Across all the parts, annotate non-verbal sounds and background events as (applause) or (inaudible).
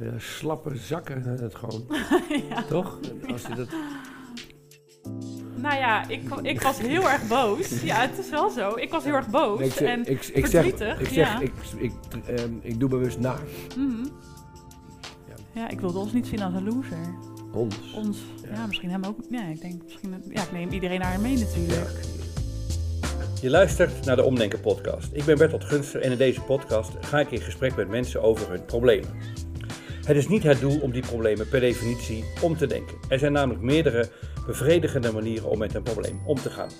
Ja, slappe zakken het gewoon. (laughs) Toch? Als je dat... Nou ja, ik, ik was heel erg boos. Ja, het is wel zo. Ik was heel erg boos Nee, ik zeg, en ik, ik zeg, verdrietig. ik, zeg ja. ik, ik, ehm, ik doe bewust na. Mhm. Ja. ja, ik wilde ons niet zien als een loser. Ons. Ons, Ja. ja, misschien hem ook. Ja, ik denk misschien, ja, ik neem iedereen naar mee natuurlijk. Je luistert naar de Omdenken podcast. Ik ben Bertolt Gunster en in deze podcast ga ik in gesprek met mensen over hun problemen. Het is niet het doel om die problemen per definitie om te denken. Er zijn namelijk meerdere bevredigende manieren om met een probleem om te gaan.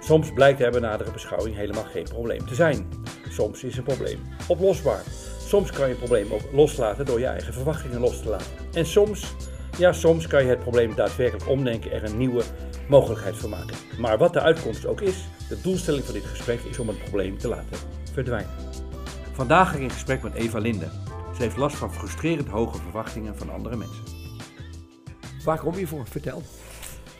Soms blijkt er bij nadere beschouwing helemaal geen probleem te zijn. Soms is een probleem oplosbaar. Soms kan je een probleem ook loslaten door je eigen verwachtingen los te laten. En soms, ja soms kan je het probleem daadwerkelijk omdenken en er een nieuwe mogelijkheid van maken. Maar wat de uitkomst ook is, de doelstelling van dit gesprek is om het probleem te laten verdwijnen. Vandaag ga ik in gesprek met Eva Linde. Ze heeft last van frustrerend hoge verwachtingen van andere mensen. Waar kom je voor? Vertel.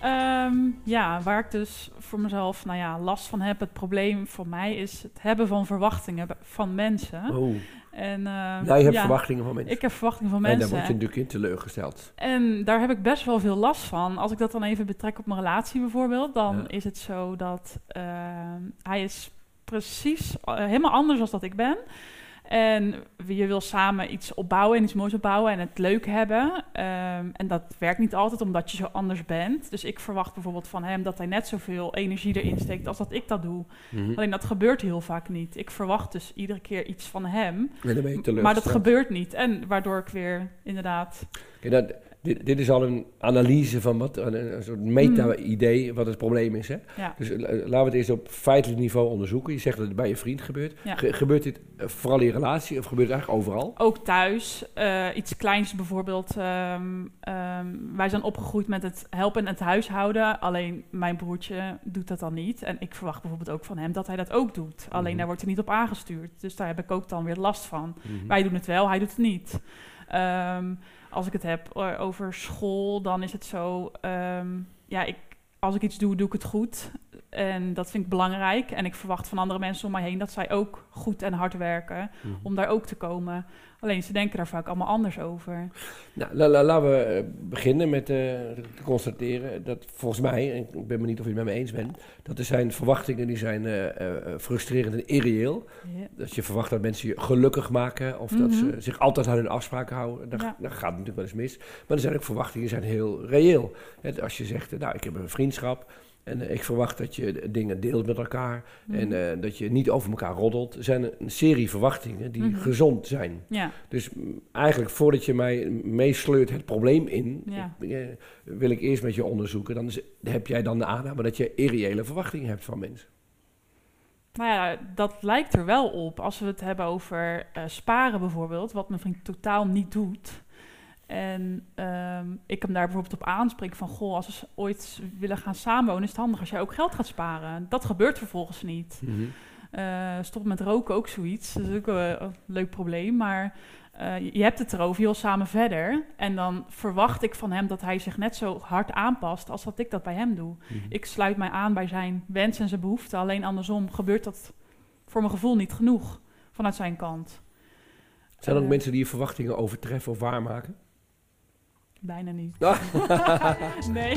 Ehm, ja, waar ik dus voor mezelf nou ja, last van heb. Het probleem voor mij is het hebben van verwachtingen van mensen. Oh. En, ehm, Jij hebt ja, verwachtingen van mensen. Ik heb verwachtingen van En daar mensen. word je natuurlijk in teleurgesteld. En daar heb ik best wel veel last van. Als ik dat dan even betrek op mijn relatie bijvoorbeeld, dan Ja. is het zo dat ehm, hij is precies eh, helemaal anders dan dat ik ben. En je wil samen iets opbouwen en iets moois opbouwen en het leuk hebben. Ehm, en dat werkt niet altijd omdat je zo anders bent. Dus ik verwacht bijvoorbeeld van hem dat hij net zoveel energie erin steekt als dat ik dat doe. Mhm. Alleen dat gebeurt heel vaak niet. Ik verwacht dus iedere keer iets van hem. Maar dat gebeurt niet. En waardoor ik weer inderdaad dat- dit, dit is al een analyse van wat, een, soort meta-idee wat het probleem is. Hè? ja, Dus eh, laten we het eerst op feitelijk niveau onderzoeken. Je zegt dat het bij je vriend gebeurt. Ja. Ge- gebeurt dit eh, vooral in relatie of gebeurt het eigenlijk overal? ook thuis. eh, iets kleins bijvoorbeeld. ehm, ehm, wij zijn opgegroeid met het helpen en het huishouden. Alleen mijn broertje doet dat dan niet. En ik verwacht bijvoorbeeld ook van hem dat hij dat ook doet. Alleen Mhm. daar wordt hij niet op aangestuurd. Dus daar heb ik ook dan weer last van. Mhm. Wij doen het wel, hij doet het niet. Ehm, als ik het heb eh, over school, dan is het zo... ehm, ja, ik, als ik iets doe, doe ik het goed. En dat vind ik belangrijk. En ik verwacht van andere mensen om mij heen... dat zij ook goed en hard werken Mhm. om daar ook te komen. Alleen ze denken daar vaak allemaal anders over. Nou, la- la- laten we eh, beginnen met eh, te constateren dat volgens mij, en ik ben benieuwd of je het met me eens bent, dat er zijn verwachtingen die zijn eh, frustrerend en irreëel. Dat je verwacht dat mensen je gelukkig maken of dat Mhm. ze zich altijd aan hun afspraken houden. Dat, Ja. dat gaat natuurlijk wel eens mis. Maar er zijn ook verwachtingen die zijn heel reëel. Als je zegt, nou ik heb een vriendschap en eh, ik verwacht dat je dingen deelt met elkaar Mhm. en eh, dat je niet over elkaar roddelt. Er zijn een serie verwachtingen die Mhm. gezond zijn. ja, Dus eigenlijk voordat je mij meesleurt het probleem in, Ja. ik- eh, wil ik eerst met je onderzoeken. Dan is- heb jij dan de aanname dat je irreële verwachtingen hebt van mensen. nou ja, dat lijkt er wel op. Als we het hebben over sparen bijvoorbeeld, wat mijn vriend totaal niet doet. En ehm, ik hem daar bijvoorbeeld op aanspreek van... goh, als we ooit willen gaan samenwonen... is het handig als jij ook geld gaat sparen. Dat gebeurt vervolgens niet. Eh stop met roken ook zoiets. Dat is ook eh, een leuk probleem. Maar eh, je- hebt het erover, je wil samen verder. En dan verwacht ik van hem dat hij zich net zo hard aanpast als dat ik dat bij hem doe. Mhm. Ik sluit mij aan bij zijn wens en zijn behoeften. Alleen andersom gebeurt dat voor mijn gevoel niet genoeg vanuit zijn kant. Zijn er ook mensen die je verwachtingen overtreffen of waarmaken? Bijna niet. (laughs) Nee.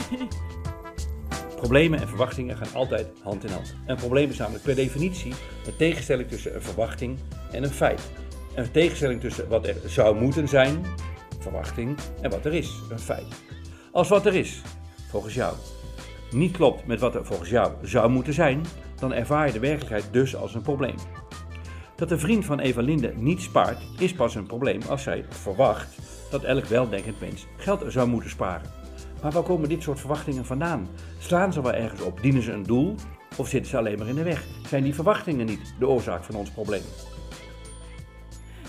Problemen en verwachtingen gaan altijd hand in hand. Een probleem is namelijk per definitie een tegenstelling tussen een verwachting en een feit. Een tegenstelling tussen wat er zou moeten zijn, verwachting, en wat er is, een feit. Als wat er is, volgens jou, niet klopt met wat er volgens jou zou moeten zijn, dan ervaar je de werkelijkheid dus als een probleem. Dat een vriend van Eva Linde niet spaart, is pas een probleem als zij verwacht dat elk weldenkend mens geld zou moeten sparen. Maar waar komen dit soort verwachtingen vandaan? Slaan ze wel ergens op? Dienen ze een doel? Of zitten ze alleen maar in de weg? Zijn die verwachtingen niet de oorzaak van ons probleem?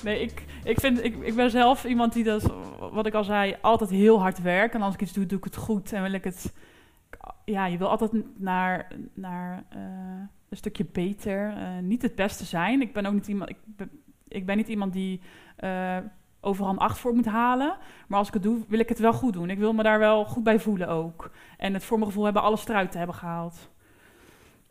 Nee, ik, ik, vind, ik, ik ben zelf iemand die dat, wat ik al zei, altijd heel hard werkt. En als ik iets doe, doe ik het goed. En wil ik het... Ja, je wil altijd naar, naar eh, een stukje beter. eh, niet het beste zijn. Ik ben ook niet iemand... Ik ben, ik ben niet iemand die eh, overal een acht voor moet halen. Maar als ik het doe, wil ik het wel goed doen. Ik wil me daar wel goed bij voelen ook. En het voor mijn gevoel hebben alles eruit te hebben gehaald.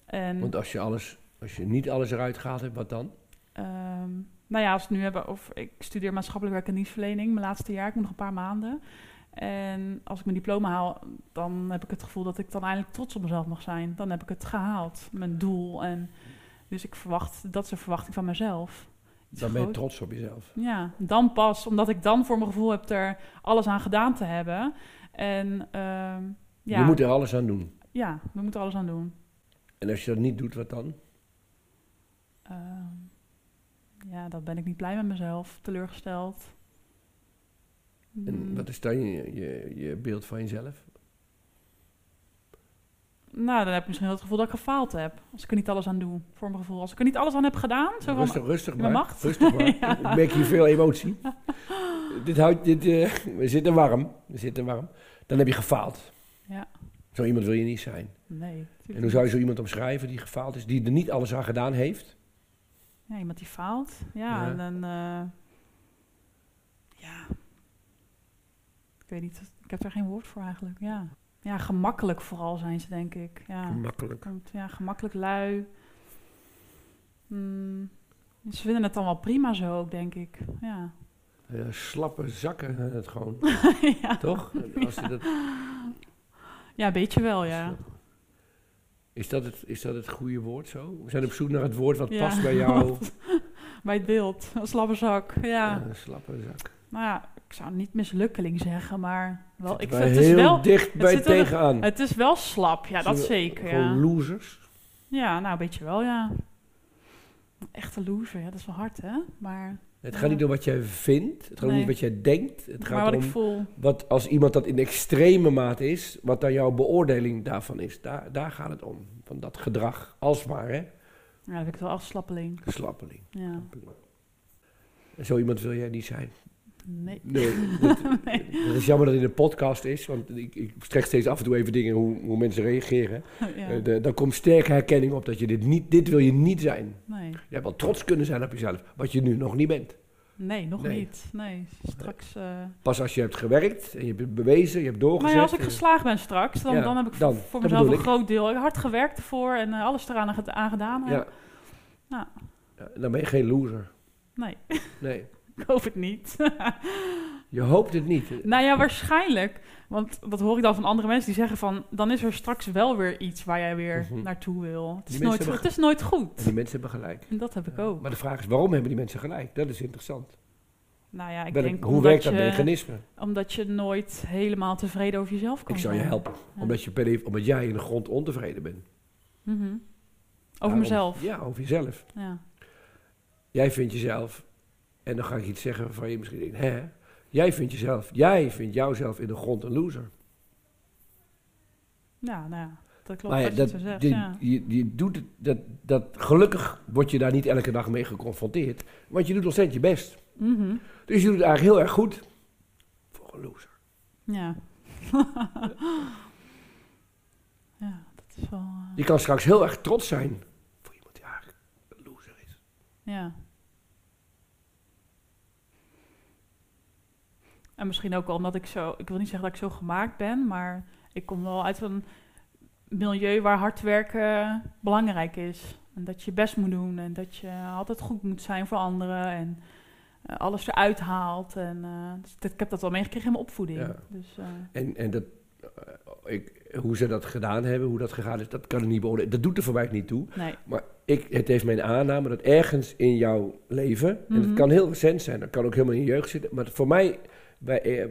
En, Want als je, alles, als je niet alles eruit gehaald hebt, wat dan? ehm, nou ja, als we het nu hebben of ik studeer maatschappelijk werk en dienstverlening, mijn laatste jaar, ik moet nog een paar maanden. En als ik mijn diploma haal, dan heb ik het gevoel dat ik dan eindelijk trots op mezelf mag zijn. Dan heb ik het gehaald, mijn doel. En dus ik verwacht, dat is een verwachting van mezelf. Dan ben je trots op jezelf. Ja, dan pas, omdat ik dan voor mijn gevoel heb er alles aan gedaan te hebben. En ehm, ja, Je moet er alles aan doen. ja, we moeten alles aan doen. En als je dat niet doet, wat dan? Ehm, ja, dan ben ik niet blij met mezelf, teleurgesteld. En Mm, wat is dan je, je, je beeld van jezelf? Nou, dan heb ik misschien wel het gevoel dat ik gefaald heb. Als ik er niet alles aan doe, voor mijn gevoel. Als ik er niet alles aan heb gedaan. Zo van, rustig, rustig je maar. macht. Rustig maar. (laughs) Ja. Ik merk hier veel emotie. (laughs) dit houdt, dit, eh, we zitten warm. We zitten warm. Dan heb je gefaald. Ja. Zo iemand wil je niet zijn. Nee. En hoe zou je zo iemand omschrijven die gefaald is, die er niet alles aan gedaan heeft? Ja, iemand die faalt. Ja, Ja. en dan... eh, ja. Ik weet niet. Ik heb daar geen woord voor eigenlijk. Ja. Ja, gemakkelijk vooral zijn ze, denk ik. Ja. Makkelijk. Komt, ja, gemakkelijk lui. Hmm, ze vinden het dan wel prima zo ook, denk ik. Ja. Slappe zakken, het gewoon. (laughs) ja. Toch? Als je dat, ja, een beetje wel, ja. is, dat het, is dat het goede woord zo? We zijn op zoek naar het woord wat Ja. past bij (laughs) jou. Bij het beeld. Een slappe zak. Ja. Eh, slappe zak. Nou ja, ik zou niet mislukkeling zeggen, maar wel, ik vind het is heel wel, dicht bij er- tegenaan. het is wel slap. Ja, dat zeker. Gewoon Ja. losers. ja, nou een beetje wel, ja. Echte loser, ja, dat is wel hard, hè? Maar, Het Ja. gaat niet om wat jij vindt. Het gaat Nee. niet om wat jij denkt. Het maar gaat wat om ik voel. wat als iemand dat in extreme mate is, wat dan jouw beoordeling daarvan is. Daar, daar gaat het om. Van dat gedrag. Alsmaar, hè? Ja, dat vind ik wel echt slappeling. Slappeling. Ja. Zo iemand wil jij niet zijn. Nee. Nee. dat, (laughs) Het is jammer dat het in een podcast is, want ik, ik strek steeds af en toe even dingen hoe, hoe mensen reageren. ja. Eh, de- dan komt sterke herkenning op dat je dit niet, dit wil je niet zijn. nee. Je hebt wel trots kunnen zijn op jezelf, wat je nu nog niet bent. Nee, nog Nee. niet. Nee, straks... eh, Pas als je hebt gewerkt en je hebt bewezen, je hebt doorgezet. Nou ja, als ik en- geslaagd ben straks, dan, Ja, dan heb ik dan, voor mezelf een ik. groot deel hard gewerkt ervoor en eh, alles eraan aan gedaan. ja. Nou. Dan ben je geen loser. Nee, Nee, (laughs) (laughs) ik hoop het niet. (laughs) je hoopt het niet. nou ja, waarschijnlijk. Want dat hoor ik dan van andere mensen die zeggen van... dan is er straks wel weer iets waar jij weer Mhm. naartoe wil. Het is, nooit, het is nooit goed. En die mensen hebben gelijk. En dat heb ik Ja. ook. Maar de vraag is, waarom hebben die mensen gelijk? Dat is interessant. Nou ja, ik Welk- denk hoe werkt dat je, mechanisme? omdat je nooit helemaal tevreden over jezelf kan Ik zou je helpen. Ja. Omdat, je per omdat jij in de grond ontevreden bent. Mhm. Over Daarom- mezelf. Ja, over jezelf. Ja. Jij vindt jezelf, en dan ga ik iets zeggen waarvan je misschien denkt, hè? Jij vindt jezelf, jij vindt jouzelf in de grond een loser. ja, nou ja, dat klopt maar ja, wat je dat, zegt. ja. je, je doet het, dat, dat, gelukkig word je daar niet elke dag mee geconfronteerd. Want je doet ontzettend je best. Mhm. Dus je doet het eigenlijk heel erg goed. Voor een loser. Ja. (laughs) ja, dat is wel... eh, Je kan straks heel erg trots zijn. Voor iemand die eigenlijk een loser is. Ja. En misschien ook wel omdat ik zo... Ik wil niet zeggen dat ik zo gemaakt ben, maar ik kom wel uit een milieu waar hard werken belangrijk is. En dat je je best moet doen en dat je altijd goed moet zijn voor anderen en eh, alles eruit haalt. En, eh, dus dat- ik heb dat wel meegekregen in mijn opvoeding. Ja. Dus, eh, En, en dat, ik, hoe ze dat gedaan hebben, hoe dat gegaan is, dat kan ik niet beoordelen. Dat doet er voor mij niet toe. nee. Ik, het heeft mijn aanname dat ergens in jouw leven, en Mhm. het kan heel recent zijn, dat kan ook helemaal in je jeugd zitten, maar voor mij, eh,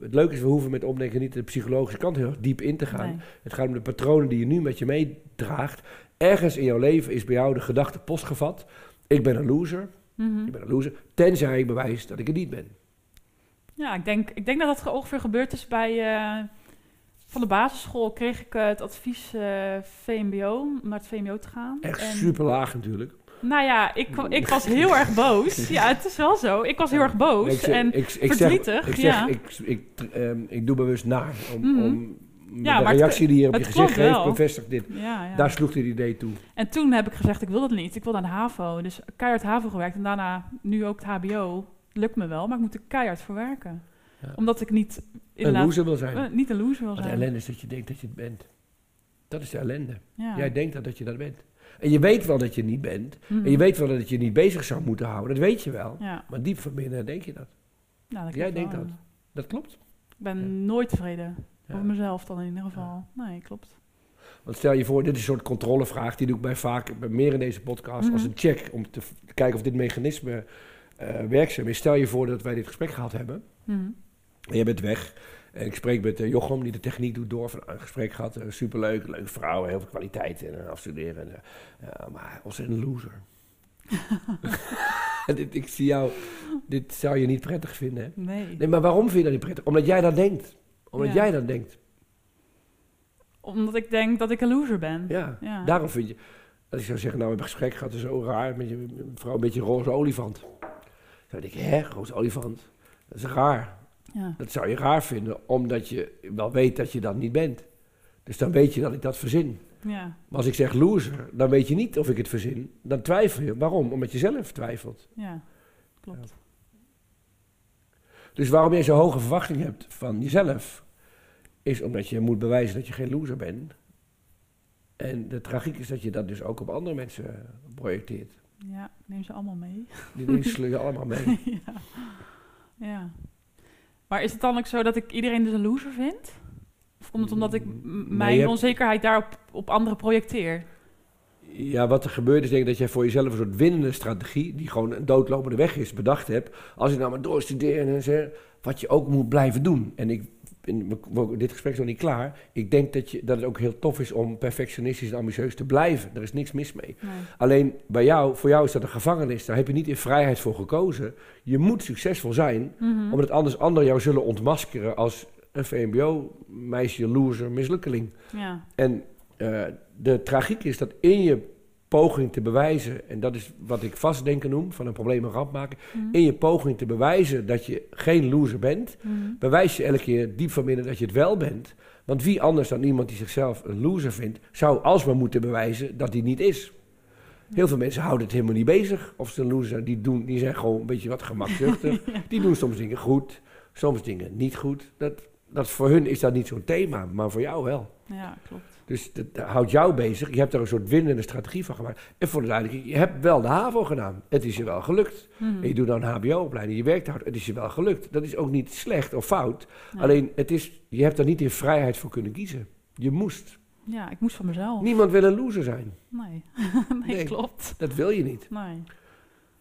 het leuke is, we hoeven met omdenken niet de psychologische kant heel diep in te gaan. nee. Het gaat om de patronen die je nu met je meedraagt. Ergens in jouw leven is bij jou de gedachte postgevat, ik ben een loser, Mhm. ik ben een loser, tenzij ik bewijs dat ik het niet ben. Ja, ik denk, ik denk dat dat ongeveer gebeurd is bij... eh, van de basisschool kreeg ik eh, het advies eh, VMBO, om naar het VMBO te gaan. Echt En- super laag natuurlijk. Nou ja, ik, ik was heel erg boos. (laughs) Ja, het is wel zo. Ik was heel erg boos. Ik zeg- en ik, ik verdrietig, Zeg, ik, zeg, ja. ik, ik, ehm, ik doe bewust naar. Om, Mhm. om Ja, de het- reactie die je op je het gezicht geeft, bevestigt dit. ja, ja. Daar sloeg dit idee toe. En toen heb ik gezegd, ik wil dat niet. Ik wil naar de HAVO. Dus keihard HAVO gewerkt. En daarna nu ook het HBO. Lukt me wel, maar ik moet er keihard voor werken. Ja. Omdat ik niet, Een loser wil zijn. eh, niet een loser wil Maar de zijn. ellende is dat je denkt dat je het bent. Dat is de ellende. Jij denkt dat, dat je dat bent. En je weet wel dat je niet bent. Mhm. En je weet wel dat je niet bezig zou moeten houden. Dat weet je wel. Ja, Maar diep van binnen denk je dat. nou, dat Jij denkt wel. dat. Dat klopt. Ik ben Ja. nooit tevreden. Over mezelf dan in ieder geval. Nee, klopt. Want stel je voor, dit is een soort controlevraag. Die doe ik bij vaak, bij meer in deze podcast, Mhm. als een check. Om te kijken of dit mechanisme eh, werkzaam is. Stel je voor dat wij dit gesprek gehad hebben. Mhm. En jij bent weg. En ik spreek met eh, Jochem, die de techniek doet door. Van, een gesprek gehad, eh, superleuk, leuke vrouw, heel veel kwaliteit en eh, afstuderen. En, eh, maar ontzettend loser. (laughs) dit, ik zie jou, dit zou je niet prettig vinden. Hè? Nee. Nee, maar waarom vind je dat niet prettig? Omdat jij dat denkt. Omdat Ja. jij dat denkt. Omdat ik denk dat ik een loser ben. Ja. Ja. Daarom vind je, als ik zou zeggen, nou, we hebben een gesprek gehad, het is zo raar, met je een vrouw een beetje een roze olifant. Dan denk ik, hè, roze olifant, dat is raar. Ja. Dat zou je raar vinden, omdat je wel weet dat je dat niet bent. Dus dan weet je dat ik dat verzin. Ja. Maar als ik zeg loser, dan weet je niet of ik het verzin. Dan twijfel je. Waarom? Omdat je zelf twijfelt. Ja. Klopt. Dus waarom je zo'n hoge verwachting hebt van jezelf, is omdat je moet bewijzen dat je geen loser bent. En de tragiek is dat je dat dus ook op andere mensen projecteert. Ja, neem ze allemaal mee. Die (laughs) sleur je allemaal mee. ja. ja. Maar is het dan ook zo dat ik iedereen dus een loser vind? Of komt het omdat ik m- Nee, mijn hebt- onzekerheid daarop op anderen projecteer? Ja, wat er gebeurt is denk ik dat jij voor jezelf een soort winnende strategie, die gewoon een doodlopende weg is, bedacht hebt. Als ik nou maar doorstudeer en zeg, wat je ook moet blijven doen. En ik, in, dit gesprek is nog niet klaar. Ik denk dat, je, dat het ook heel tof is om perfectionistisch en ambitieus te blijven. Er is niks mis mee. Nee. Alleen bij jou, voor jou is dat een gevangenis. Daar heb je niet in vrijheid voor gekozen. Je moet succesvol zijn, Mhm. omdat anders anderen jou zullen ontmaskeren als een VMBO-meisje, loser, mislukkeling. Ja. En eh, de tragiek is dat in je poging te bewijzen, en dat is wat ik vastdenken noem, van een probleem een ramp maken, Mhm. in je poging te bewijzen dat je geen loser bent, Mhm. bewijs je elke keer diep van binnen dat je het wel bent. Want wie anders dan iemand die zichzelf een loser vindt, zou alsmaar moeten bewijzen dat hij niet is. Heel veel mensen houden het helemaal niet bezig of ze een loser zijn. Die, doen, die zijn gewoon een beetje wat gemakzuchtig. (laughs) Die doen soms dingen goed, soms dingen niet goed. Dat, dat voor hun is dat niet zo'n thema, maar voor jou wel. Ja, klopt. Dus dat houdt jou bezig. Je hebt er een soort winnende strategie van gemaakt. En voor de duidelijkheid, je hebt wel de HAVO gedaan. Het is je wel gelukt. Mhm. En je doet dan een HBO-opleiding. Je werkt hard. Het is je wel gelukt. Dat is ook niet slecht of fout. Ja. Alleen, het is, je hebt er niet in vrijheid voor kunnen kiezen. Je moest. Ja, ik moest van mezelf. Niemand wil een loser zijn. Nee. (laughs) nee, Nee. klopt. Dat wil je niet. Nee.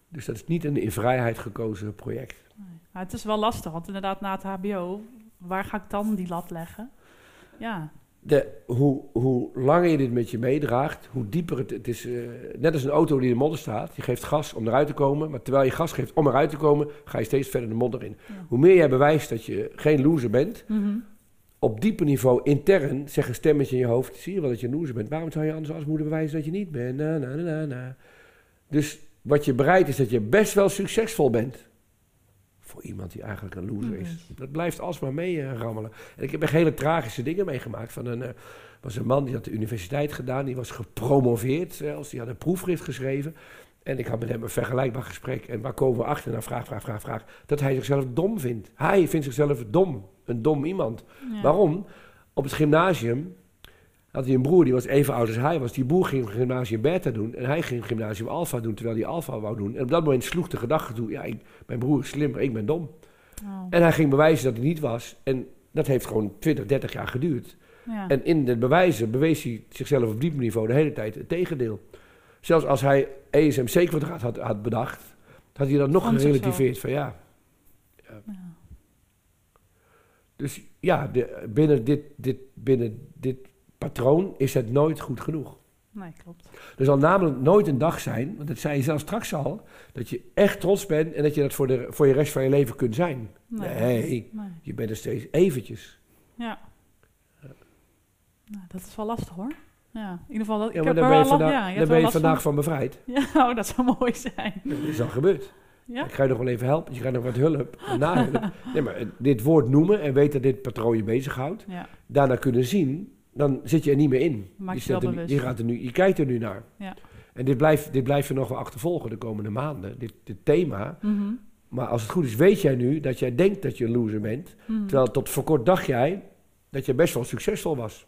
Dus dat is niet een in vrijheid gekozen project. nee. Maar het is wel lastig, want inderdaad na het HBO, waar ga ik dan die lat leggen? Ja, De, hoe, hoe langer je dit met je meedraagt, hoe dieper het, het is. eh, net als een auto die in de modder staat. Je geeft gas om eruit te komen. Maar terwijl je gas geeft om eruit te komen, ga je steeds verder de modder in. Ja. Hoe meer jij bewijst dat je geen loser bent, Mhm. op dieper niveau intern zegt een stemmetje in je hoofd: zie je wel dat je een loser bent? Waarom zou je anders als moeten bewijzen dat je niet bent? Na, na, na, na, na. Dus wat je bereidt is dat je best wel succesvol bent. Voor iemand die eigenlijk een loser is. Mhm. Dat blijft alsmaar mee eh, rammelen. En ik heb echt hele tragische dingen meegemaakt. Van een, eh, was een man die had de universiteit gedaan, die was gepromoveerd zelfs, die had een proefschrift geschreven. En ik had met hem een vergelijkbaar gesprek. En waar komen we achter? Nou, vraag, vraag, vraag, vraag. Dat hij zichzelf dom vindt. Hij vindt zichzelf dom. Een dom iemand. Ja. Waarom? Op het gymnasium had hij een broer, die was even oud als hij was. Die broer ging gymnasium beta doen en hij ging gymnasium alpha doen, terwijl hij alpha wou doen. En op dat moment sloeg de gedachte toe, ja, ik, mijn broer is slimmer, ik ben dom. Oh. En hij ging bewijzen dat hij niet was. En dat heeft gewoon 20, 30 jaar geduurd. Ja. En in de bewijzen bewees hij zichzelf op diep niveau de hele tijd het tegendeel. Zelfs als hij ESMC-kwadraat had, had bedacht, had hij dat nog Vond gerelativeerd van ja. Ja. Dus ja, de, binnen, dit, dit, binnen dit patroon is het nooit goed genoeg. Nee, klopt. Er zal namelijk nooit een dag zijn, want dat zei je zelf straks al, dat je echt trots bent en dat je dat voor de, voor je rest van je leven kunt zijn. Nee. Nee, Nee. je bent er steeds eventjes. Ja. Nou, dat is wel lastig hoor. Ja, in ieder geval, dat, ik Ja, heb daar ben je vandaag, ja, je daar hebt ben wel je last vandaag van bevrijd. (laughs) Ja, oh, dat zou mooi zijn. Dat is al gebeurd. Ja? Ik ga je nog wel even helpen. Je krijgt nog wat hulp. (laughs) nahulp. Nee, maar dit woord noemen en weten dat dit patroon je bezighoudt. Ja, Daarna kunnen zien, dan zit je er niet meer in. Maak je wel er, je, gaat er nu, je kijkt er nu naar. Ja. En dit blijft, dit blijft je nog wel achtervolgen de komende maanden. Dit, dit thema. Mhm. Maar als het goed is, weet jij nu dat jij denkt dat je een loser bent. Mhm. Terwijl tot voor kort dacht jij dat je best wel succesvol was.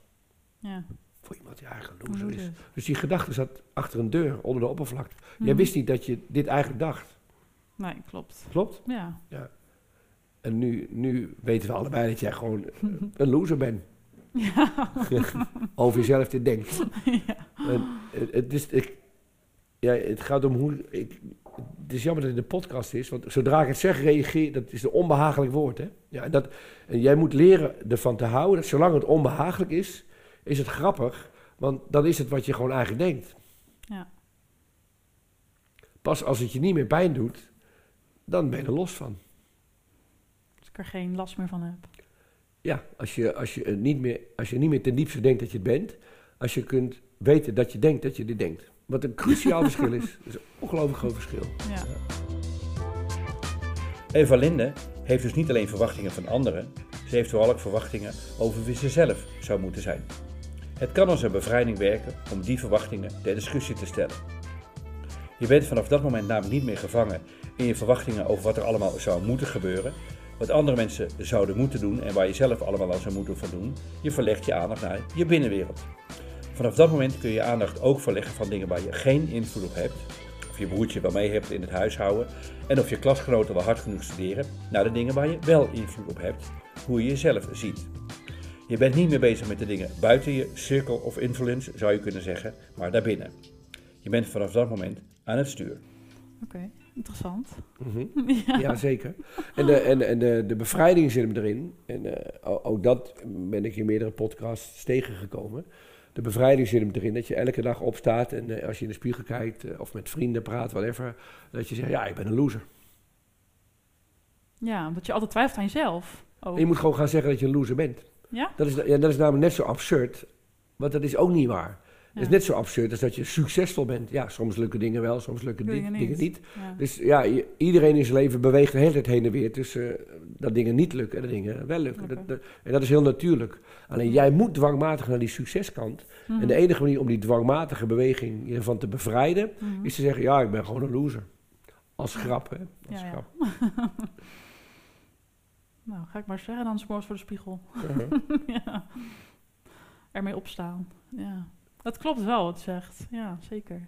Ja. voor iemand die eigenlijk een loser is. Dus die gedachte zat achter een deur, onder de oppervlakte. Jij Mhm. wist niet dat je dit eigenlijk dacht. Nee, klopt. Klopt? Ja. En nu, nu weten we allebei dat jij gewoon (laughs) een loser bent. Ja. Over jezelf te denken. (laughs) ja. En het, het is, ik, ja, het gaat om hoe. Ik, het is jammer dat het in de podcast is, want zodra ik het zeg, reageer. Dat is een onbehagelijk woord. Hè? Ja, en, dat, en jij moet leren ervan te houden dat zolang het onbehagelijk is, is het grappig. Want dan is het wat je gewoon eigenlijk denkt. Ja. Pas als het je niet meer pijn doet, dan ben je er los van. Als ik er geen last meer van heb. Ja, als je, als je, niet meer, als je niet meer ten diepste denkt dat je het bent, als je kunt weten dat je denkt dat je dit denkt. Wat een cruciaal (laughs) verschil is. Dat is een ongelooflijk groot verschil. Ja. Eva Linde heeft dus niet alleen verwachtingen van anderen, ze heeft vooral ook verwachtingen over wie ze zelf zou moeten zijn. Het kan als een bevrijding werken om die verwachtingen ter discussie te stellen. Je bent vanaf dat moment namelijk niet meer gevangen in je verwachtingen over wat er allemaal zou moeten gebeuren, wat andere mensen zouden moeten doen en waar je zelf allemaal aan zou moeten van doen. Je verlegt je aandacht naar je binnenwereld. Vanaf dat moment kun je je aandacht ook verleggen van dingen waar je geen invloed op hebt, of je broertje wel mee hebt in het huishouden, en of je klasgenoten wel hard genoeg studeren, naar de dingen waar je wel invloed op hebt, hoe je jezelf ziet. Je bent niet meer bezig met de dingen buiten je circle of influence, zou je kunnen zeggen, maar daarbinnen. Je bent vanaf dat moment aan het stuur. Oké, interessant. Mhm. (laughs) ja. Ja, zeker. En de, en, en de, de bevrijding zit hem erin. En eh, ook dat ben ik in meerdere podcasts tegengekomen. De bevrijding zit hem erin dat je elke dag opstaat en eh, als je in de spiegel kijkt eh, of met vrienden praat, whatever, dat je zegt, ja, ik ben een loser. ja, omdat je altijd twijfelt aan jezelf. Ook. En je moet gewoon gaan zeggen dat je een loser bent. Ja? Dat is, ja, dat is namelijk net zo absurd, want dat is ook niet waar. Het is net zo absurd als dat je succesvol bent. Ja, soms lukken dingen wel, soms lukken di- Dingen dingen, niet. Dus ja, je- iedereen in zijn leven beweegt de hele tijd heen en weer tussen eh, dat dingen niet lukken en dat dingen wel lukken. Oké. Dat, dat- en dat is heel natuurlijk. Alleen jij moet dwangmatig naar die succeskant. Mhm. En de enige manier om die dwangmatige beweging hiervan te bevrijden, Mhm. is te zeggen, ja, ik ben gewoon een loser. Als grap, hè. (laughs) Als Ja, ja. grap. (laughs) Nou, ga ik maar zeggen dan 's morgens voor de spiegel. Uh-huh. (laughs) ja. Ermee opstaan. Ja. Dat klopt wel, wat je zegt. Ja, zeker.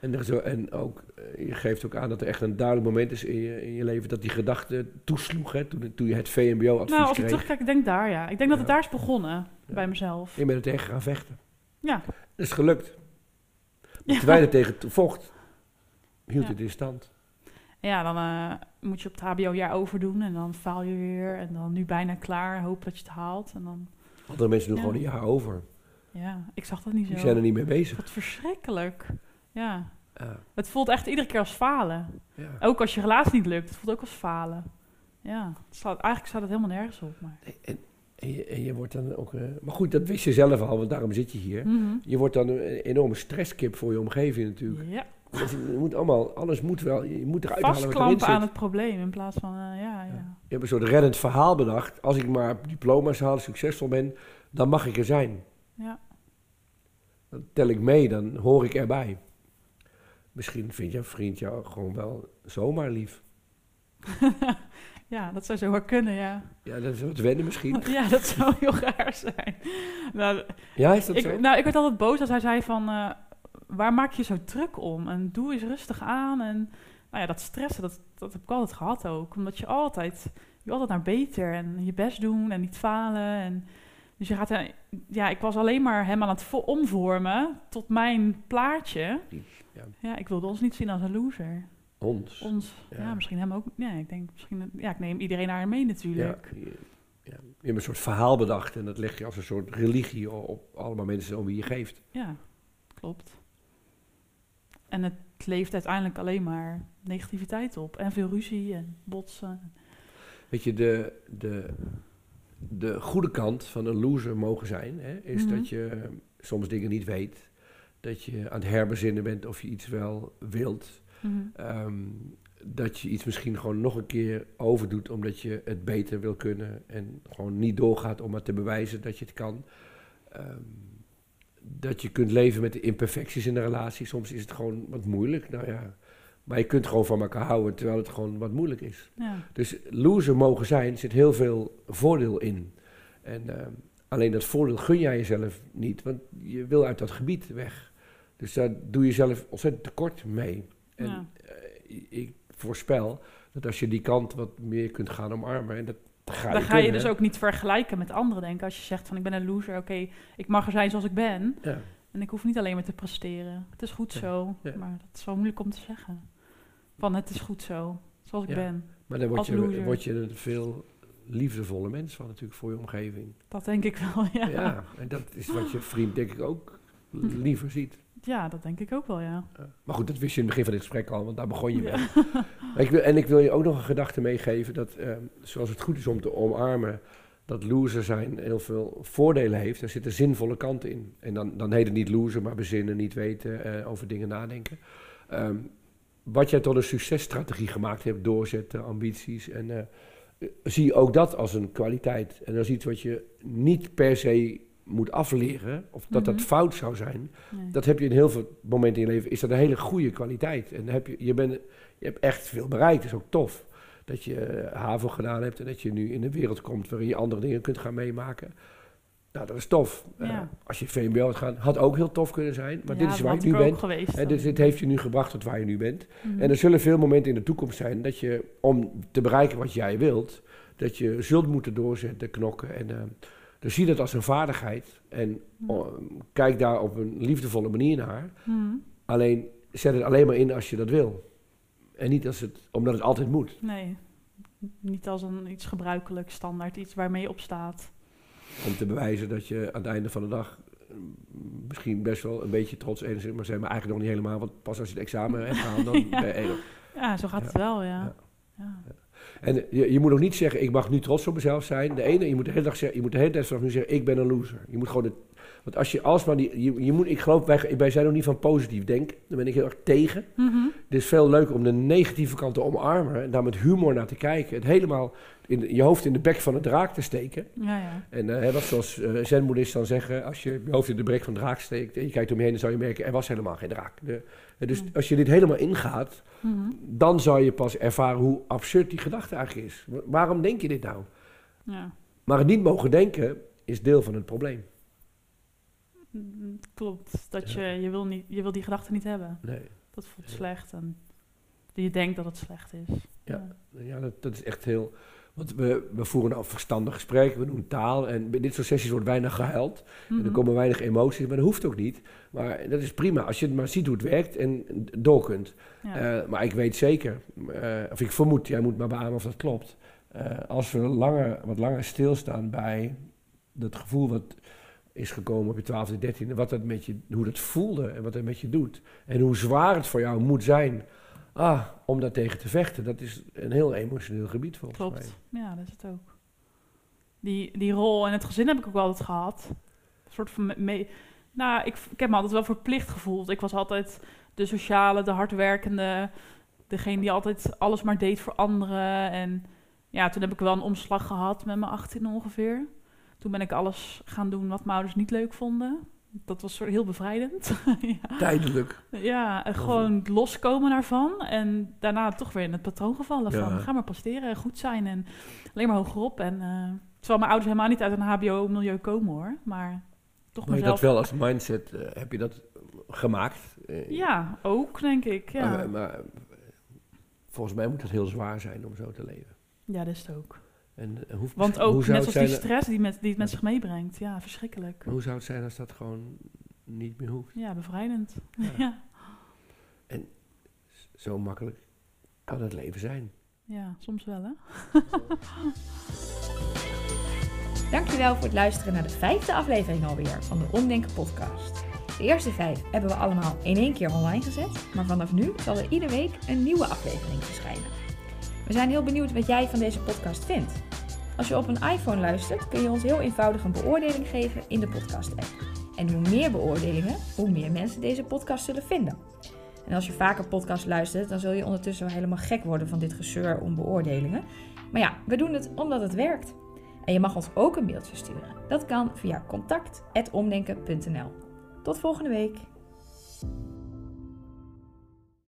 En, er ook- en ook, eh, je geeft ook aan dat er echt een duidelijk moment is in je, in je leven dat die gedachte toesloeg, hè, toen, toen je het VMBO-advies Nou, als ik terugkijk, ik denk daar, ja. Ik denk dat het daar is begonnen, bij mezelf. Je bent er tegen gaan vechten. Ja. Dat is gelukt. (laughs) Terwijl je er tegen te- vocht, hield het in stand. Ja, dan eh, moet je op het HBO-jaar overdoen en dan faal je weer. En dan nu bijna klaar, hoop dat je het haalt. En dan, Andere mensen doen Ja. gewoon een jaar over. Ja, ik zag dat niet zo. Die zijn er niet mee bezig. Wat verschrikkelijk. Ja. Ja, Het voelt echt iedere keer als falen. ja. Ook als je relatie niet lukt, het voelt ook als falen. Ja, het slaat, eigenlijk staat het helemaal nergens op. Maar. En, en, je, en je wordt dan ook... eh, maar goed, dat wist je zelf al, want daarom zit je hier. Mhm. Je wordt dan een enorme stresskip voor je omgeving natuurlijk. Ja, Dus je moet allemaal, alles moet wel, je moet eruit halen wat aan het probleem in plaats van, eh, ja, ja. Je hebt een soort reddend verhaal bedacht. Als ik maar diploma's haal, succesvol ben, dan mag ik er zijn. Ja. Dan tel ik mee, dan hoor ik erbij. Misschien vindt jouw vriend jou gewoon wel zomaar lief. (laughs) ja, dat zou zo wel kunnen, ja. Ja, dat is wat wennen misschien. (laughs) Ja, dat zou heel raar zijn. Nou, Ja, is dat ik, zo? nou, ik werd altijd boos als hij zei van... eh, waar maak je zo druk om? En doe eens rustig aan. En nou ja, dat stressen, dat, dat heb ik altijd gehad ook. Omdat je altijd... Je altijd naar beter en je best doen en niet falen. En, dus je gaat... Ja, ik was alleen maar hem aan het vo- omvormen tot mijn plaatje. Ja. Ja, ik wilde ons niet zien als een loser. Ons. Ons, ja, Ja. misschien hem ook. Ja, ik denk misschien... Ja, ik neem iedereen naar mee Ja, natuurlijk. je, ja. je hebt een soort verhaal bedacht en dat leg je als een soort religie op, allemaal mensen om wie je geeft. Ja, klopt. En het levert uiteindelijk alleen maar negativiteit op. En veel ruzie en botsen. Weet je, de, de, de goede kant van een loser mogen zijn, hè, is Mhm. dat je soms dingen niet weet. Dat je aan het herbezinnen bent of je iets wel wilt. Mhm. Ehm, dat je iets misschien gewoon nog een keer overdoet omdat je het beter wil kunnen. En gewoon niet doorgaat om maar te bewijzen dat je het kan. Ehm, dat je kunt leven met de imperfecties in de relatie. Soms is het gewoon wat moeilijk. Nou ja, maar je kunt gewoon van elkaar houden terwijl het gewoon wat moeilijk is. Ja. Dus loser mogen zijn zit heel veel voordeel in. En ehm, Alleen dat voordeel gun jij jezelf niet, want je wil uit dat gebied weg. Dus daar doe je zelf ontzettend tekort mee. En Ja. eh, ik voorspel dat als je die kant wat meer kunt gaan omarmen, en dat ga Dan je ga je dus ook niet vergelijken met anderen, denk ik. Als je zegt van ik ben een loser, oké, ik mag er zijn zoals ik ben. Ja. En ik hoef niet alleen maar te presteren. Het is goed Ja, zo. ja. Maar dat is wel moeilijk om te zeggen. Van het is goed zo, zoals ik Ja. ben. Maar dan word je, word je een veel liefdevolle mens van natuurlijk voor je omgeving. Dat denk ik wel, ja. (laughs) Ja, Ja, en dat is wat je vriend denk ik ook liever ziet. dat denk ik ook wel, ja. Ja. Maar goed, dat wist je in het begin van dit gesprek al, want daar begon je mee. Ja. Ik wil, en ik wil je ook nog een gedachte meegeven dat, eh, zoals het goed is om te omarmen, dat loser zijn heel veel voordelen heeft. Er zitten zinvolle kanten in. En dan, dan heet het niet loser, maar bezinnen, niet weten, eh, over dingen nadenken. Ehm, wat jij tot een successtrategie gemaakt hebt, doorzetten, ambities. En eh, zie ook dat als een kwaliteit. En dat is iets wat je niet per se moet afleren, of dat dat Mhm. fout zou zijn. Nee. Dat heb je in heel veel momenten in je leven, is dat een hele goede kwaliteit. En heb je, je, bent, je hebt echt veel bereikt, dat is ook tof. Dat je eh, HAVO gedaan hebt en dat je nu in een wereld komt waarin je andere dingen kunt gaan meemaken. Nou, dat is tof. Eh, als je VMBO had gaan, had ook heel tof kunnen zijn. Maar Ja, dit is waar je nu bent. geweest. En dan. dit, heeft je nu gebracht tot waar je nu bent. Mhm. En er zullen veel momenten in de toekomst zijn dat je, om te bereiken wat jij wilt, dat je zult moeten doorzetten, knokken. En, eh, dus zie dat als een vaardigheid. En oh, kijk daar op een liefdevolle manier naar. Mhm. Alleen zet het alleen maar in als je dat wil. En niet als het, omdat het altijd moet. Nee, niet als een iets gebruikelijk, standaard, iets waarmee je op staat. Om te bewijzen dat je aan het einde van de dag eh, misschien best wel een beetje trots en maar zijn, maar eigenlijk nog niet helemaal. Want pas als je het examen hebt gehaald, dan Ja. (laughs) ben je. Ja, zo gaat Ja. het wel, ja. Ja. En je, je moet ook niet zeggen, ik mag nu trots op mezelf zijn. De ene, je moet de hele dag zeggen, je moet de hele tijd vanaf nu zeggen, ik ben een loser. Je moet gewoon, het, want als je alsmaar die, je, je moet, ik geloof, wij, wij zijn ook niet van positief denken. Daar ben ik heel erg tegen. Mhm. Het is veel leuker om de negatieve kant te omarmen en daar met humor naar te kijken. Het helemaal in je hoofd in de bek van de draak te steken. ja, ja. En hè, wat zoals uh, dan zeggen, als je je hoofd in de bek van de draak steekt en je kijkt om je heen, dan zou je merken, er was helemaal geen draak. De, eh, dus Hmm. als je dit helemaal ingaat, Mhm. dan zou je pas ervaren hoe absurd die gedachte eigenlijk is. Wa- Waarom denk je dit nou? ja. Maar het niet mogen denken is deel van het probleem. Klopt. Dat je, je, wil niet, je wil die gedachte niet hebben. Nee. Dat voelt slecht. En je denkt dat het slecht is. Ja. Ja, dat, dat is echt heel... Want we, we voeren nou verstandig gesprek, we doen taal. En bij dit soort sessies wordt weinig gehuild. En er Mhm. komen weinig emoties, maar dat hoeft ook niet. Maar dat is prima, als je het maar ziet hoe het werkt en door kunt. Ja. Eh, maar ik weet zeker, eh, of ik vermoed, jij moet maar beamen of dat klopt. Eh, als we langer, wat langer stilstaan bij dat gevoel wat is gekomen op je 12e, 13e, wat dat met je, hoe dat voelde en wat dat met je doet. En hoe zwaar het voor jou moet zijn ah, om daar tegen te vechten. Dat is een heel emotioneel gebied volgens mij. Klopt. Ja, dat is het ook. Die, die rol in het gezin heb ik ook altijd gehad. Een soort van me- mee. Nou, ik, ik heb me altijd wel verplicht gevoeld. Ik was altijd de sociale, de hardwerkende. Degene die altijd alles maar deed voor anderen. En ja, toen heb ik wel een omslag gehad met mijn 18 ongeveer. Toen ben ik alles gaan doen wat mijn ouders niet leuk vonden. Dat was soort heel bevrijdend. (laughs) ja. Tijdelijk. Ja, gewoon loskomen daarvan. En daarna toch weer in het patroon gevallen Ja. van... ga maar presteren en goed zijn en alleen maar hogerop. En, eh, terwijl mijn ouders helemaal niet uit een hbo-milieu komen hoor. Maar toch Maar je mezelf... dat wel als mindset, eh, heb je dat gemaakt? Eh, Ja, ook denk ik. Ja, Maar, maar, eh, volgens mij moet het heel zwaar zijn om zo te leven. ja dat is het ook. En eh, hoe, Want hoe ook zou net zoals die stress die, met, die het met zich meebrengt. Ja, verschrikkelijk. Hoe zou het zijn als dat gewoon niet meer hoeft? Ja, bevrijdend. Ja. (laughs) Ja. Zo makkelijk kan het leven zijn. ja, soms wel hè. (laughs) Dankjewel voor het luisteren naar de vijfde aflevering alweer van de Omdenken podcast. De eerste vijf hebben we allemaal in één keer online gezet, maar vanaf nu zal er iedere week een nieuwe aflevering verschijnen. We zijn heel benieuwd wat jij van deze podcast vindt. Als je op een iPhone luistert, kun je ons heel eenvoudig een beoordeling geven in de podcast-app. En hoe meer beoordelingen, hoe meer mensen deze podcast zullen vinden. En als je vaker podcast luistert, dan zul je ondertussen wel helemaal gek worden van dit gezeur om beoordelingen. Maar ja, we doen het omdat het werkt. En je mag ons ook een mailtje sturen. Dat kan via contact.omdenken.nl. Tot volgende week.